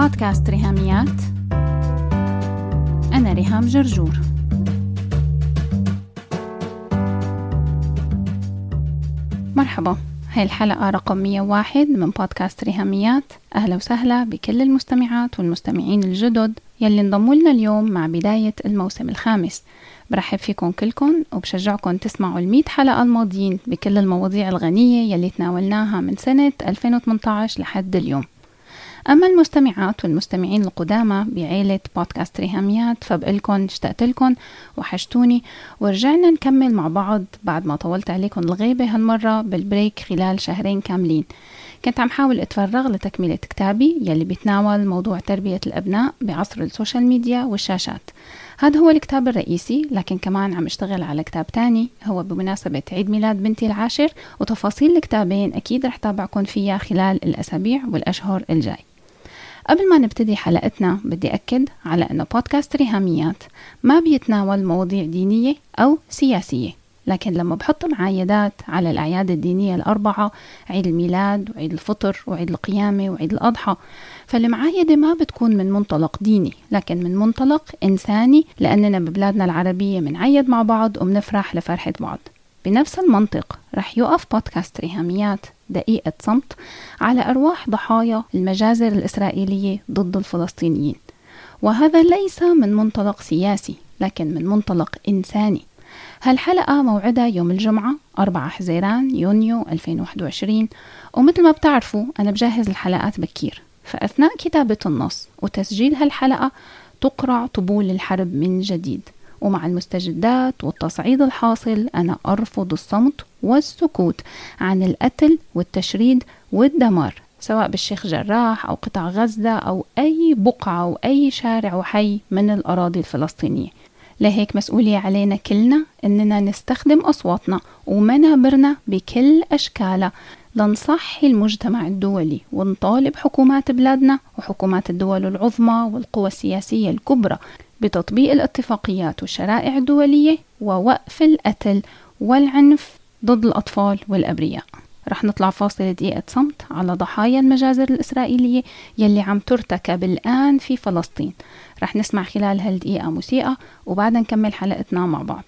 بودكاست ريهاميات. أنا ريهام جرجور. مرحبا. هاي الحلقة رقم 101 من بودكاست ريهاميات. أهلا وسهلا بكل المستمعات والمستمعين الجدد يلي انضموا لنا اليوم مع بداية الموسم الخامس. برحب فيكم كلكم وبشجعكم تسمعوا المية حلقة الماضيين بكل المواضيع الغنية يلي تناولناها من سنة 2018 لحد اليوم. أما المستمعات والمستمعين القدامى بعيلة بودكاست ريهاميات فبقلكن اشتقت لكم وحشتوني. ورجعنا نكمل مع بعض بعد ما طولت عليكم الغيبة هالمرة بال break خلال شهرين كاملين. كنت عم حاول أتفرغ لتكملة كتابي يلي بيتناول موضوع تربية الأبناء بعصر ال social media والشاشات. هذا هو الكتاب الرئيسي لكن كمان عم اشتغل على كتاب تاني هو بمناسبة عيد ميلاد بنتي العاشر وتفاصيل الكتابين أكيد رح تابعكم فيها خلال الأسابيع والأشهر الجاي. قبل ما نبتدي حلقتنا بدي أكد على أنه بودكاست ريهاميات ما بيتناول مواضيع دينية أو سياسية لكن لما بحط معايدات على الأعياد الدينية الأربعة عيد الميلاد وعيد الفطر وعيد القيامة وعيد الأضحى فالمعايدة ما بتكون من منطلق ديني لكن من منطلق إنساني لأننا ببلادنا العربية منعيد مع بعض ومنفرح لفرحة بعض. بنفس المنطق رح يقف بودكاست ريهاميات. دقيقة صمت على أرواح ضحايا المجازر الإسرائيلية ضد الفلسطينيين. وهذا ليس من منطلق سياسي لكن من منطلق إنساني. هالحلقة موعدها يوم الجمعة 4 حزيران يونيو 2021 ومثل ما بتعرفوا أنا بجهز الحلقات بكير. فأثناء كتابة النص وتسجيل هالحلقة تقرع طبول الحرب من جديد. ومع المستجدات والتصعيد الحاصل أنا أرفض الصمت والسكوت عن القتل والتشريد والدمار سواء بالشيخ جراح أو قطاع غزة أو أي بقعة أو أي شارع وحي من الأراضي الفلسطينية. لهيك مسؤولية علينا كلنا إننا نستخدم أصواتنا ومنابرنا بكل أشكالها لنصحي المجتمع الدولي ونطالب حكومات بلادنا وحكومات الدول العظمى والقوى السياسية الكبرى بتطبيق الاتفاقيات والشرائع الدولية ووقف القتل والعنف ضد الأطفال والأبرياء. رح نطلع فاصل دقيقة صمت على ضحايا المجازر الإسرائيلية يلي عم ترتكب الآن في فلسطين. رح نسمع خلال هالدقيقة موسيقى وبعدها نكمل حلقتنا مع بعض.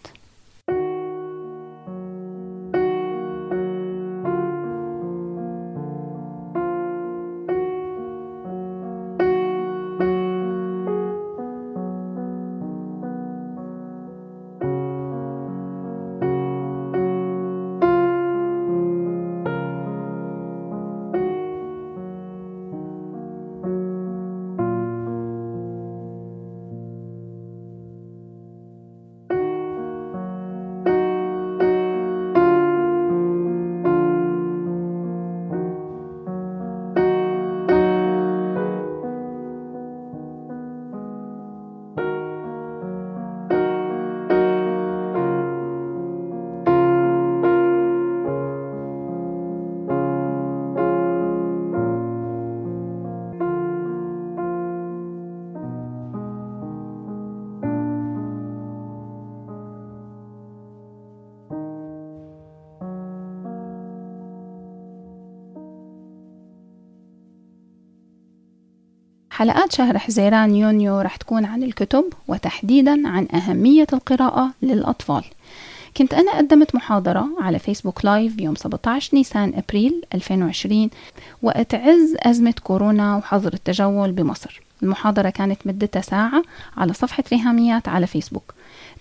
حلقات شهر حزيران يونيو رح تكون عن الكتب وتحديدا عن أهمية القراءة للأطفال. كنت أنا قدمت محاضرة على فيسبوك لايف يوم 17 نيسان أبريل 2020 وقت عز أزمة كورونا وحظر التجول بمصر. المحاضرة كانت مدتها ساعة على صفحة ريهاميات على فيسبوك.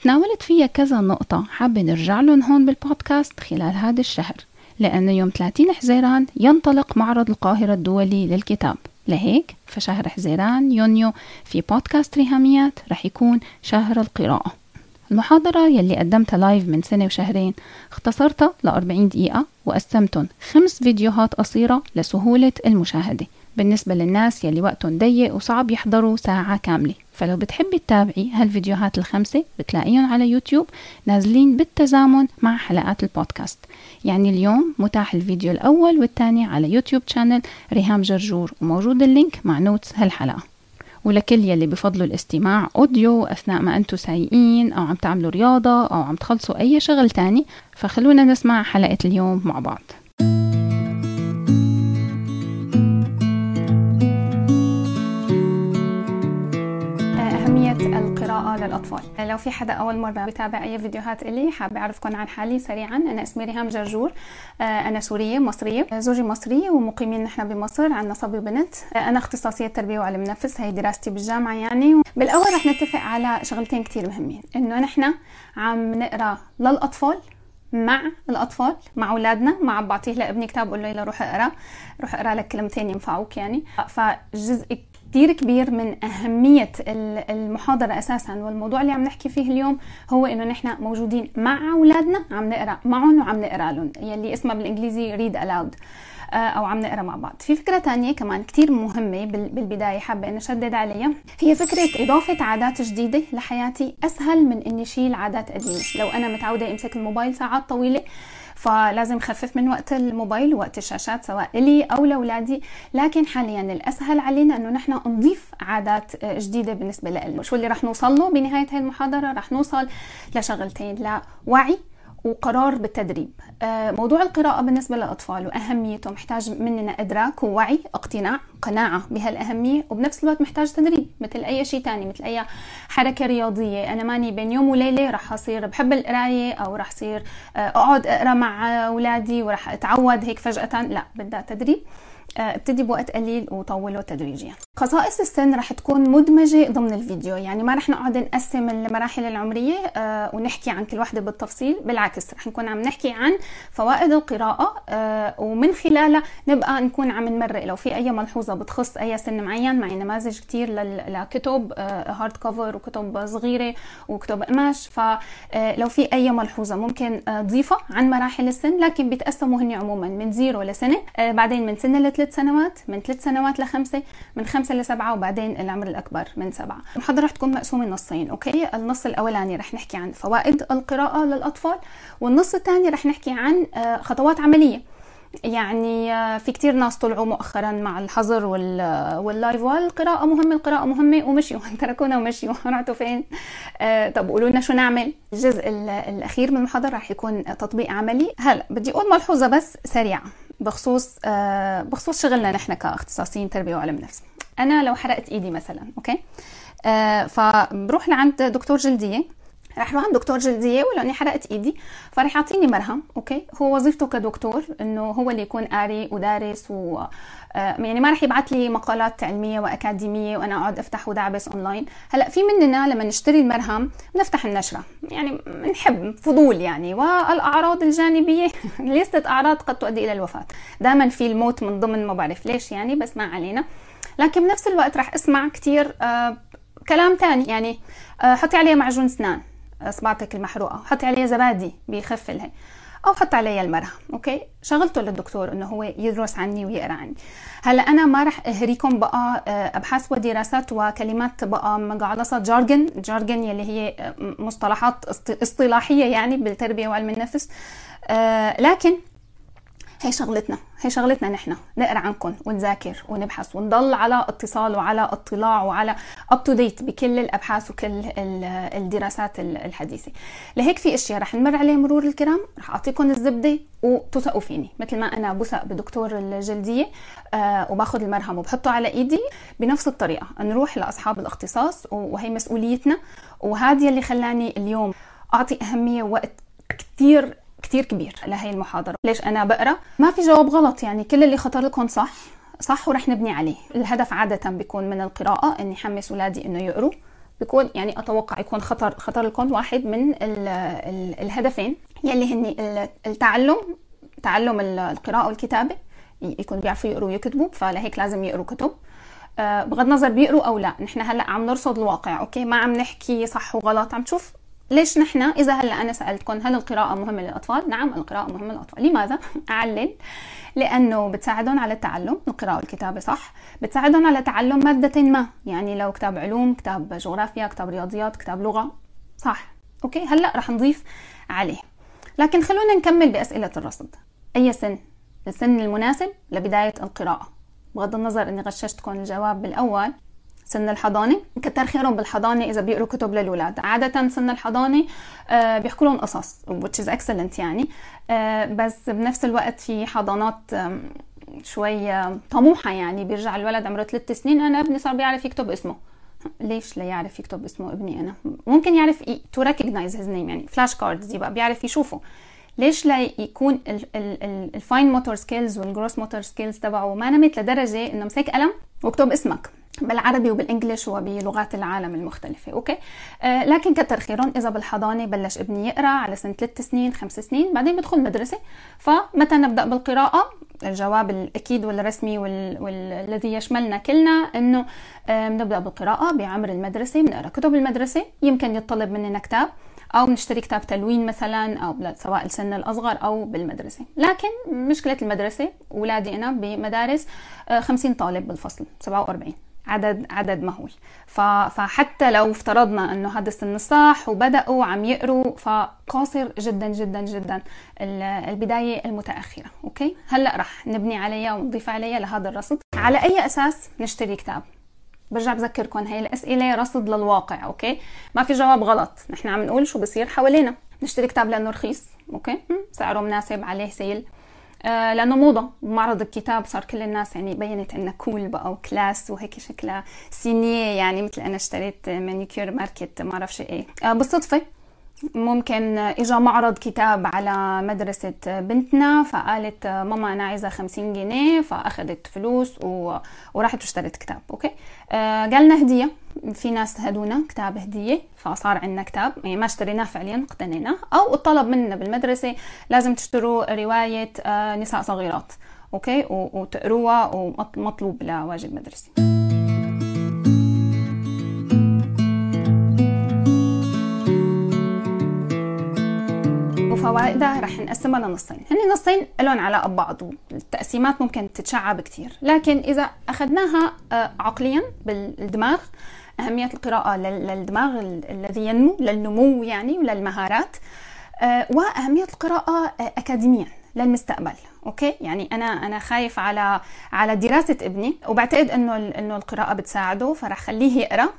تناولت فيها كذا نقطة حابة نرجع لهم هون بالبودكاست خلال هذا الشهر لأنه يوم 30 حزيران ينطلق معرض القاهرة الدولي للكتاب. لهيك فشهر حزيران يونيو في بودكاست ريهاميات رح يكون شهر القراءة. المحاضرة يلي قدمتها live من سنة وشهرين اختصرتها ل 40 دقيقة وقسمتهم خمس فيديوهات قصيرة لسهولة المشاهدة. بالنسبة للناس يلي وقتهم ضيق وصعب يحضروا ساعة كاملة. فلو بتحبي تتابعي هالفيديوهات الخمسة بتلاقيهم على يوتيوب نازلين بالتزامن مع حلقات البودكاست. يعني اليوم متاح الفيديو الأول والثاني على يوتيوب channel ريهام جرجور وموجود ال link مع notes هالحلقة. ولكل يلي بفضلوا الاستماع audio أثناء ما أنتم سايقين أو عم تعملوا رياضة أو عم تخلصوا أي شغل تاني فخلونا نسمع حلقة اليوم مع بعض. للأطفال لو في حدا أول مرة بتابع أي فيديوهات إلي حابة أعرفكم عن حالي سريعا. أنا اسمي ريهام جرجور. آه، أنا سورية مصرية. زوجي مصري ومقيمين نحن بمصر عندنا صبي وبنت. آه، أنا اختصاصية تربية وعلم نفس هي دراستي بالجامعة يعني. بالأول رح نتفق على شغلتين كتير مهمين. إنه نحن عم نقرأ للأطفال مع الأطفال مع أولادنا. ما بعطيه لابني كتاب بقول له يلا روح اقرأ. روح اقرأ لك كلمتين ينفعوك يعني. فجزء كثير كبير من أهمية المحاضرة أساسا. والموضوع اللي عم نحكي فيه اليوم هو إنه نحن موجودين مع أولادنا عم نقرأ معهم وعم نقرأ لهم يلي اسمها بالإنجليزي read aloud آه، أو عم نقرأ مع بعض. في فكرة تانية كمان كتير مهمة بالبداية حابة إني أشدد عليها. هي فكرة إضافة عادات جديدة لحياتي أسهل من إني شيل عادات قديمة. لو أنا متعودة أمسك الموبايل ساعات طويلة فلازم خفف من وقت الموبايل ووقت الشاشات سواء لي أو لأولادي. لكن حاليا الأسهل علينا إنه نحن نضيف عادات جديدة بالنسبة لنا شو اللي رح نوصل له؟ بنهاية هذه المحاضرة رح نوصل لشغلتين لوعي وقرار بالتدريب. آه، موضوع القراءة بالنسبة للأطفال وأهميته محتاج مننا إدراك ووعي اقتناع قناعة بهالأهمية وبنفس الوقت محتاج تدريب مثل أي شيء تاني مثل أي حركة رياضية. أنا ماني بين يوم وليلة رح أصير بحب القراية أو رح أصير آه، أقعد أقرأ مع أولادي ورح أتعود هيك فجأة. لا بدها تدريب. ابتدي بوقت قليل وطوله تدريجيا خصائص السن رح تكون مدمجة ضمن الفيديو. يعني ما رح نقعد نقسم المراحل العمرية آه، ونحكي عن كل وحدة بالتفصيل. بالعكس رح نكون عم نحكي عن فوائد القراءة آه، ومن خلالها نبقى نكون عم نمرق. لو في أي ملحوظة بتخص أي سن معين معي نماذج كتير لكتب hard cover وكتب صغيرة وكتب قماش. فلو في أي ملحوظة ممكن تضيفها عن مراحل السن لكن بيتقسموا هن عموما من zero لسنة بعدين من سنة ثلاث سنوات من ثلاث سنوات لخمسة من خمسة لسبعة وبعدين العمر الأكبر من سبعة. المحاضرة رح تكون مقسومة نصين okay؟ النص الأولاني رح نحكي عن فوائد القراءة للأطفال والنص الثاني رح نحكي عن آه، خطوات عملية. يعني آه، في كتير ناس طلعوا مؤخرا مع الحظر وال live والقراءة مهمة القراءة مهمة ومشيوا تركونا ومشيوا رحتوا فين؟ آه طب قولوا لنا شو نعمل؟ الجزء الأخير من المحاضرة رح يكون تطبيق عملي. هلا بدي أقول ملحوظة بس سريعة. بخصوص آه بخصوص شغلنا نحن كاختصاصيين تربية وعلم نفس. أنا لو حرقت إيدي مثلا okay؟ آه فبروح لعند دكتور جلدية. رح أروح عند دكتور جلدية ولاني حرقت إيدي. فرح يعطيني مرهم okay؟ هو وظيفته كدكتور إنه هو اللي يكون قاري ودارس و آه، يعني ما رح يبعث لي مقالات علمية وأكاديمية وأنا أقعد أفتح ودعبس أونلاين. هلأ في مننا لما نشتري المرهم بنفتح النشرة. يعني بنحب فضول يعني والأعراض الجانبية ليست أعراض قد تؤدي إلى الوفاة. دائما في الموت من ضمن ما بعرف ليش يعني؟ بس ما علينا. لكن بنفس الوقت رح أسمع كثير آه كلام تاني. يعني آه حطي عليه معجون اسنان اصبعتك المحروقة. حطي عليها زبادي بيخف لها أو حط عليها المرهم أوكي؟ شغلته للدكتور إنه هو يدرس عني ويقرأ عني. هلا أنا ما رح أهريكم بقى آه، أبحاث ودراسات وكلمات بقى مجعلصه جارجن جارجن يلي هي آه، مصطلحات اصطلاحية يعني بالتربية وعلم النفس. آه، لكن هي شغلتنا هي شغلتنا نحن. نقرأ عنكم ونذاكر ونبحث ونضل على اتصال وعلى اطلاع وعلى up to date بكل الأبحاث وكل الدراسات الحديثة. لهيك في أشياء رح نمر عليها مرور الكرام. رح اعطيكم الزبدة وتثقوا فيني. مثل ما أنا بثق بدكتور الجلدية آه وباخذ المرهم وبحطه على إيدي بنفس الطريقة. نروح لأصحاب الاختصاص وهي مسؤوليتنا. وهذه اللي خلاني اليوم أعطي أهمية وقت كثير كتير كبير لهي المحاضرة. ليش أنا بقرأ؟ ما في جواب غلط يعني كل اللي خطر لكم صح. صح ورح نبني عليه. الهدف عادة بيكون من القراءة إني حمس أولادي إنه يقروا. بيكون يعني أتوقع يكون خطر خطر لكم واحد من ال ال الهدفين يلي هن التعلم تعلم القراءة والكتابة. يكون بيعرفوا يقروا ويكتبوا فلهيك لازم يقروا كتب. آه، بغض النظر بيقروا أو لا نحن هلأ عم نرصد الواقع أوكي؟ ما عم نحكي صح وغلط عم تشوف ليش نحن؟ إذا هلا أنا سالتكم هل القراءة مهمة للأطفال؟ نعم القراءة مهمة للأطفال. لماذا؟ أعلل. لأنه بتساعدهم على التعلم. القراءة والكتابة صح. بتساعدهم على تعلم مادة ما. يعني لو كتاب علوم كتاب جغرافيا كتاب رياضيات كتاب لغة. صح. أوكي؟ هلا رح نضيف عليه. لكن خلونا نكمل بأسئلة الرصد. أي سن؟ السن المناسب لبداية القراءة. بغض النظر إني غششتكم الجواب بالأول. سن الحضانة كتر خيرهم بالحضانة إذا بيقروا كتب للاولاد عادة سن الحضانة آه، بيحكوا لهم قصص which is excellent يعني. آه، بس بنفس الوقت في حضانات شوي طموحة يعني. بيرجع الولد عمره ثلاث سنين أنا ابني صار بيعرف يكتب اسمه. ليش لا يعرف يكتب اسمه ابني أنا؟ ممكن يعرف to recognize his name يعني. flash cards يبقى بيعرف يشوفه. ليش لا يكون ال fine motor skills وال gross motor skills تبعه ما نمت لدرجة إنه مسك قلم واكتب اسمك؟ بالعربي وبال English وبلغات العالم المختلفة. okay؟ آه لكن كتر خيرهم إذا بالحضانة بلش ابني يقرأ على سنة ثلاث سنين خمس سنين بعدين بدخل مدرسة. فمتى نبدأ بالقراءة؟ الجواب الأكيد والرسمي والذي يشملنا كلنا إنه آه نبدا بالقراءة بعمر المدرسة بنقرأ كتب المدرسة. يمكن يطلب مننا كتاب أو بنشتري كتاب تلوين مثلا أو سواء السن الأصغر أو بالمدرسة. لكن مشكلة المدرسة اولادي أنا بمدارس 50 آه، طالب بالفصل 47 عدد عدد مهول. فحتى لو افترضنا إنه هذا السن الصح وبدأوا عم يقروا فقاصر جدا جدا جدا البداية المتأخرة. okay؟ هلأ رح نبني عليها ونضيف عليها لهذا الرصد. على أي أساس نشتري كتاب؟ برجع بذكركم هي الأسئلة رصد للواقع. okay؟ ما في جواب غلط. نحن عم نقول شو بصير حوالينا. نشتري كتاب لأنه رخيص. okay؟ سعره مناسب عليه sale. لأنه موضة. معرض الكتاب صار كل الناس يعني بينت انها cool بقى و class وهيك شكلها سينية يعني مثل أنا اشتريت مانيكير market ما بعرف إيه. آه بالصدفة ممكن اجى معرض كتاب على مدرسة بنتنا فقالت ماما أنا عايزة خمسين جنيه فاخذت فلوس و... وراحت واشترت كتاب okay؟ آه قالنا هدية. في ناس هدونا كتاب هدية فصار عندنا كتاب. يعني ما اشتريناه فعليا اقتنيناه. أو الطلب منا بالمدرسة لازم تشتروا رواية آه نساء صغيرات أوكي؟ وتقروها ومطلوب لواجب مدرسي وفوائدها رح نقسمها لنصين. هن نصين لهم علاقة ببعض والتقسيمات ممكن تتشعب كثير لكن إذا أخذناها آه، عقليا بالدماغ أهمية القراءة للدماغ الذي ينمو للنمو يعني وللمهارات آه، وأهمية القراءة آه، أكاديميا للمستقبل. okay؟ يعني أنا أنا خايف على على دراسة ابني وبعتقد إنه إنه القراءة بتساعده فرح خليه يقرأ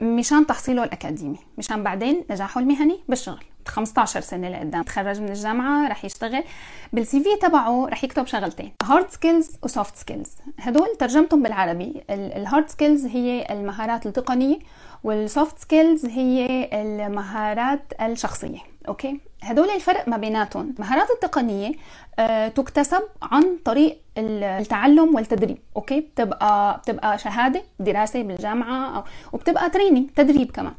مشان تحصيله الأكاديمي مشان بعدين نجاحه المهني بالشغل. 15 سنة لقدام. تخرج من الجامعة رح يشتغل بال CV تبعه رح يكتب شغلتين. hard skills و soft skills هدول ترجمتهم بالعربي. ال hard skills هي المهارات التقنية وال soft skills هي المهارات الشخصية. okay؟ هدول الفرق ما بيناتهم. المهارات التقنية أه تكتسب عن طريق التعلم والتدريب. okay؟ بتبقى بتبقى شهادة دراسة بالجامعة أو وبتبقى training تدريب كمان.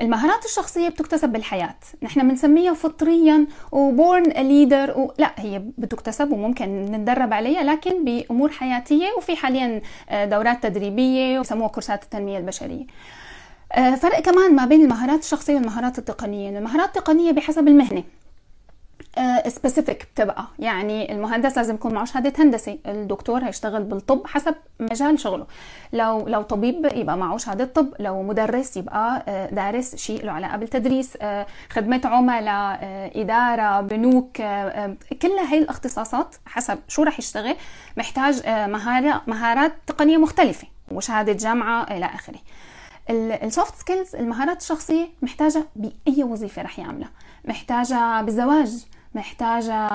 المهارات الشخصية بتكتسب بالحياة. نحن بنسميها فطريا و born leader و... لا هي بتكتسب وممكن نتدرب عليها لكن بأمور حياتية وفي حاليا آه، دورات تدريبية وسموها كورسات التنمية البشرية. آه، فرق كمان ما بين المهارات الشخصية والمهارات التقنية. المهارات التقنية بحسب المهنة. سبيسيفيك آه، بتبقى. يعني المهندس لازم يكون معه شهادة هندسه الدكتور هيشتغل بالطب حسب مجال شغله. لو لو طبيب يبقى معه شهادة طب. لو مدرس يبقى آه، دارس شيء له علاقة بالتدريس آه، خدمة عملاء إدارة بنوك كلها هي الاختصاصات حسب شو رح يشتغل محتاج مهارة مهارات تقنية مختلفة وشهادة جامعة إلى آخره. ال soft skills المهارات الشخصية محتاجة بأي وظيفة رح يعملها. محتاجة بالزواج. محتاجة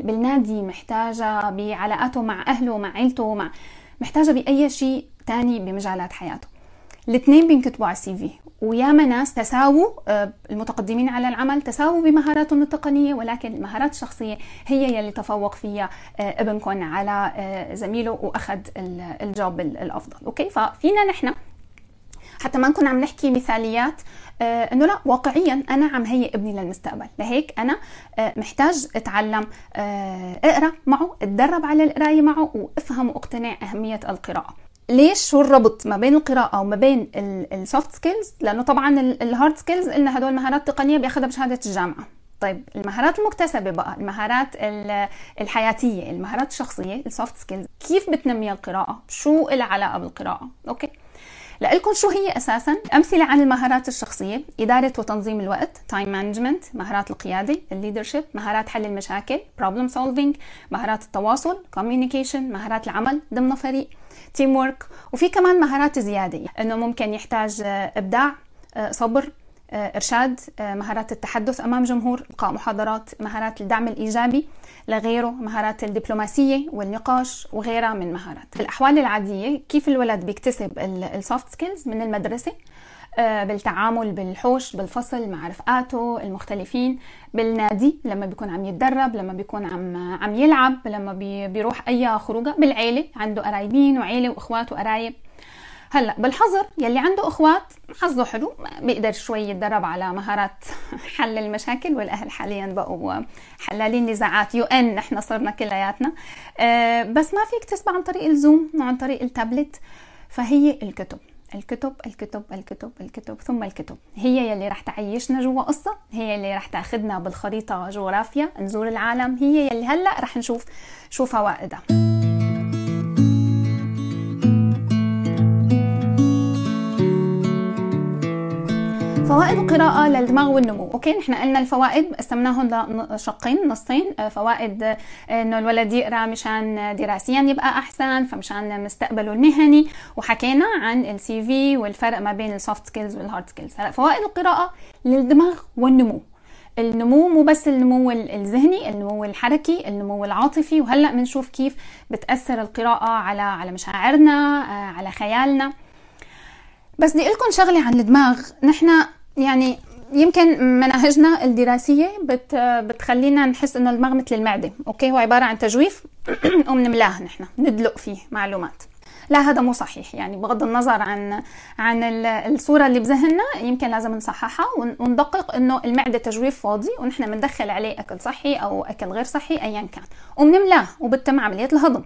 بالنادي محتاجة بعلاقاته مع أهله مع عيلته مع محتاجة بأي شيء تاني بمجالات حياته. الاثنين بينكتبوا على ال CV. وياما ناس تساووا آه، المتقدمين على العمل تساووا بمهاراتهم التقنية ولكن المهارات الشخصية هي يلي تفوق فيها آه، ابنكم على آه، زميله وأخذ ال job الأفضل. okay؟ ففينا نحن حتى ما نكون عم نحكي مثاليات آه إنه لا واقعيا أنا عم هيئ ابني للمستقبل. لهيك أنا آه محتاج أتعلم آه أقرأ معه أتدرب على القراية معه وأفهم وأقتنع أهمية القراءة. ليش شو الربط ما بين القراءة وما بين ال soft skills لأنه طبعا ال hard skills قلنا هدول مهارات تقنية بياخذها بشهادة الجامعة. طيب المهارات المكتسبة بقى المهارات الحياتية المهارات الشخصية ال soft skills كيف بتنمي القراءة؟ شو العلاقة بالقراءة؟ okay. لكم شو هي أساسا. أمثلة عن المهارات الشخصية إدارة وتنظيم الوقت time management مهارات القيادة ال leadership مهارات حل المشاكل problem solving مهارات التواصل communication مهارات العمل ضمن فريق teamwork وفي كمان مهارات زيادة. إنه ممكن يحتاج إبداع صبر إرشاد مهارات التحدث أمام جمهور إلقاء محاضرات مهارات الدعم الإيجابي لغيره مهارات الدبلوماسية والنقاش وغيرها من مهارات. الأحوال العادية كيف الولد بيكتسب ال soft skills من المدرسة؟ آه، بالتعامل بالحوش بالفصل مع رفقاته المختلفين بالنادي لما بيكون عم يتدرب لما بيكون عم عم يلعب لما بي بيروح أي خروجة بالعيلة عنده قرايبين وعيلة وإخوات وقرايب. هلا بالحظر يلي عنده أخوات حظه حلو بيقدر شوي يتدرب على مهارات حل المشاكل والأهل حاليا بقوا حلالين نزاعات. يو إن نحن صرنا كلياتنا. آه، بس ما فيك تسمع عن طريق الزوم وعن طريق التابلت. فهي الكتب الكتب الكتب الكتب الكتب ثم الكتب. هي يلي رح تعيشنا جوا قصة هي يلي رح تاخدنا بالخريطة جغرافيا نزور العالم. هي يلي هلأ رح نشوف شو فوائدها. فوائد القراءة للدماغ والنمو. okay نحن قلنا الفوائد قسمناهم لشقين نصين. آه، فوائد آه، إنه الولد يقرأ مشان دراسيا يبقى أحسن فمشان مستقبله المهني. وحكينا عن ال CV والفرق ما بين ال soft skills وال hard skills هلا فوائد القراءة للدماغ والنمو. النمو مو بس النمو الذهني النمو الحركي النمو العاطفي. وهلأ بنشوف كيف بتأثر القراءة على على مشاعرنا آه، على خيالنا. بس بدي لكم شغلة عن الدماغ. نحن يعني يمكن مناهجنا الدراسية بت بتخلينا نحس إنه الدماغ مثل المعده أوكي هو عبارة عن تجويف وبنملاه نحن ندلق فيه معلومات. لا هذا مو صحيح. يعني بغض النظر عن عن الصورة اللي بذهننا يمكن لازم نصححها وندقق إنه المعدة تجويف فاضي ونحن بندخل عليه أكل صحي أو أكل غير صحي ايا كان. وبنملاه وبتم عملية الهضم.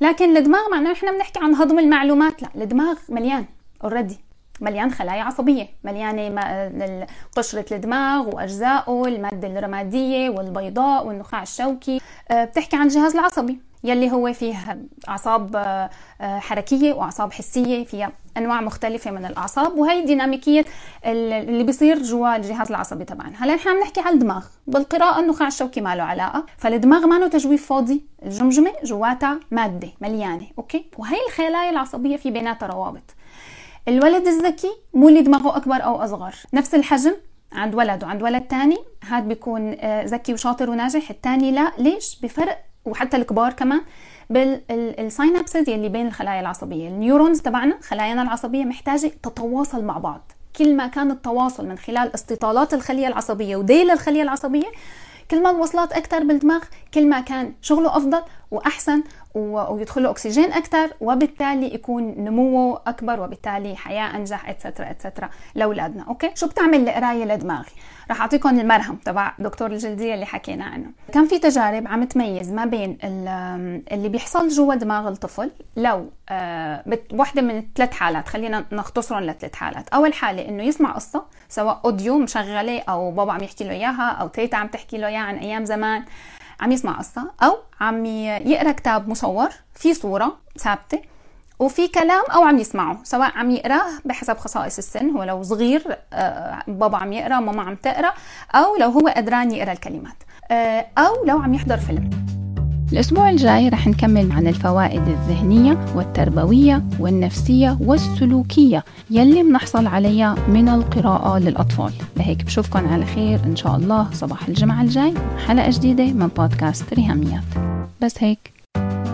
لكن الدماغ معناه نحن بنحكي عن هضم المعلومات. لا الدماغ مليان already مليان خلايا عصبية مليانة قشرة الدماغ وأجزائه المادة الرمادية والبيضاء والنخاع الشوكي. آه، بتحكي عن الجهاز العصبي يلي هو فيه أعصاب آه، آه، حركية وأعصاب حسية فيها أنواع مختلفة من الأعصاب وهي ديناميكية اللي بيصير جوا الجهاز العصبي تبعنا. هلأ نحن عم نحكي عن الدماغ. بالقراءة النخاع الشوكي ما له علاقة فالدماغ ما له تجويف فاضي الجمجمة جواتها مادة مليانة أوكي؟ وهي الخلايا العصبية في بيناتها روابط. الولد الذكي مو اللي دماغه أكبر أو أصغر. نفس الحجم عند ولد وعند ولد تاني. هاد بيكون آه، ذكي وشاطر وناجح. التاني لا. ليش؟ بفرق وحتى الكبار كمان. بال synapses يلي بين الخلايا العصبية. ال neurons تبعنا خلايانا العصبية محتاجة تتواصل مع بعض. كل ما كان التواصل من خلال استطالات الخلية العصبية وديل الخلية العصبية كل ما الوصلات أكثر بالدماغ كل ما كان شغله أفضل وأحسن ويدخل له أكسجين أكثر وبالتالي يكون نموه أكبر وبالتالي حياة أنجح etcetera etcetera لأولادنا. أوكي؟ شو بتعمل القرايه لدماغي؟ رح اعطيكم المرهم تبع دكتور الجلدية اللي حكينا عنه. كان في تجارب عم تميز ما بين اللي بيحصل جوا دماغ الطفل لو آه، وحدة من ثلاث حالات خلينا نختصرهم لثلاث حالات. أول حالة إنه يسمع قصة سواء audio مشغلة أو بابا عم يحكي له إياها أو تيتا عم تحكي له إياها عن أيام زمان. عم يسمع قصة أو عم يقرأ كتاب مصور في صورة ثابتة وفي كلام أو عم يسمعه سواء عم يقرأه بحسب خصائص السن هو لو صغير آه، بابا عم يقرأ ماما عم تقرأ أو لو هو قدران يقرأ الكلمات آه، أو لو عم يحضر فيلم. الأسبوع الجاي رح نكمل عن الفوائد الذهنية والتربوية والنفسية والسلوكية يلي بنحصل عليها من القراءة للأطفال. لهيك بشوفكن على خير إن شاء الله صباح الجمعة الجاي حلقة جديدة من بودكاست ريهاميات. بس هيك.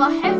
I head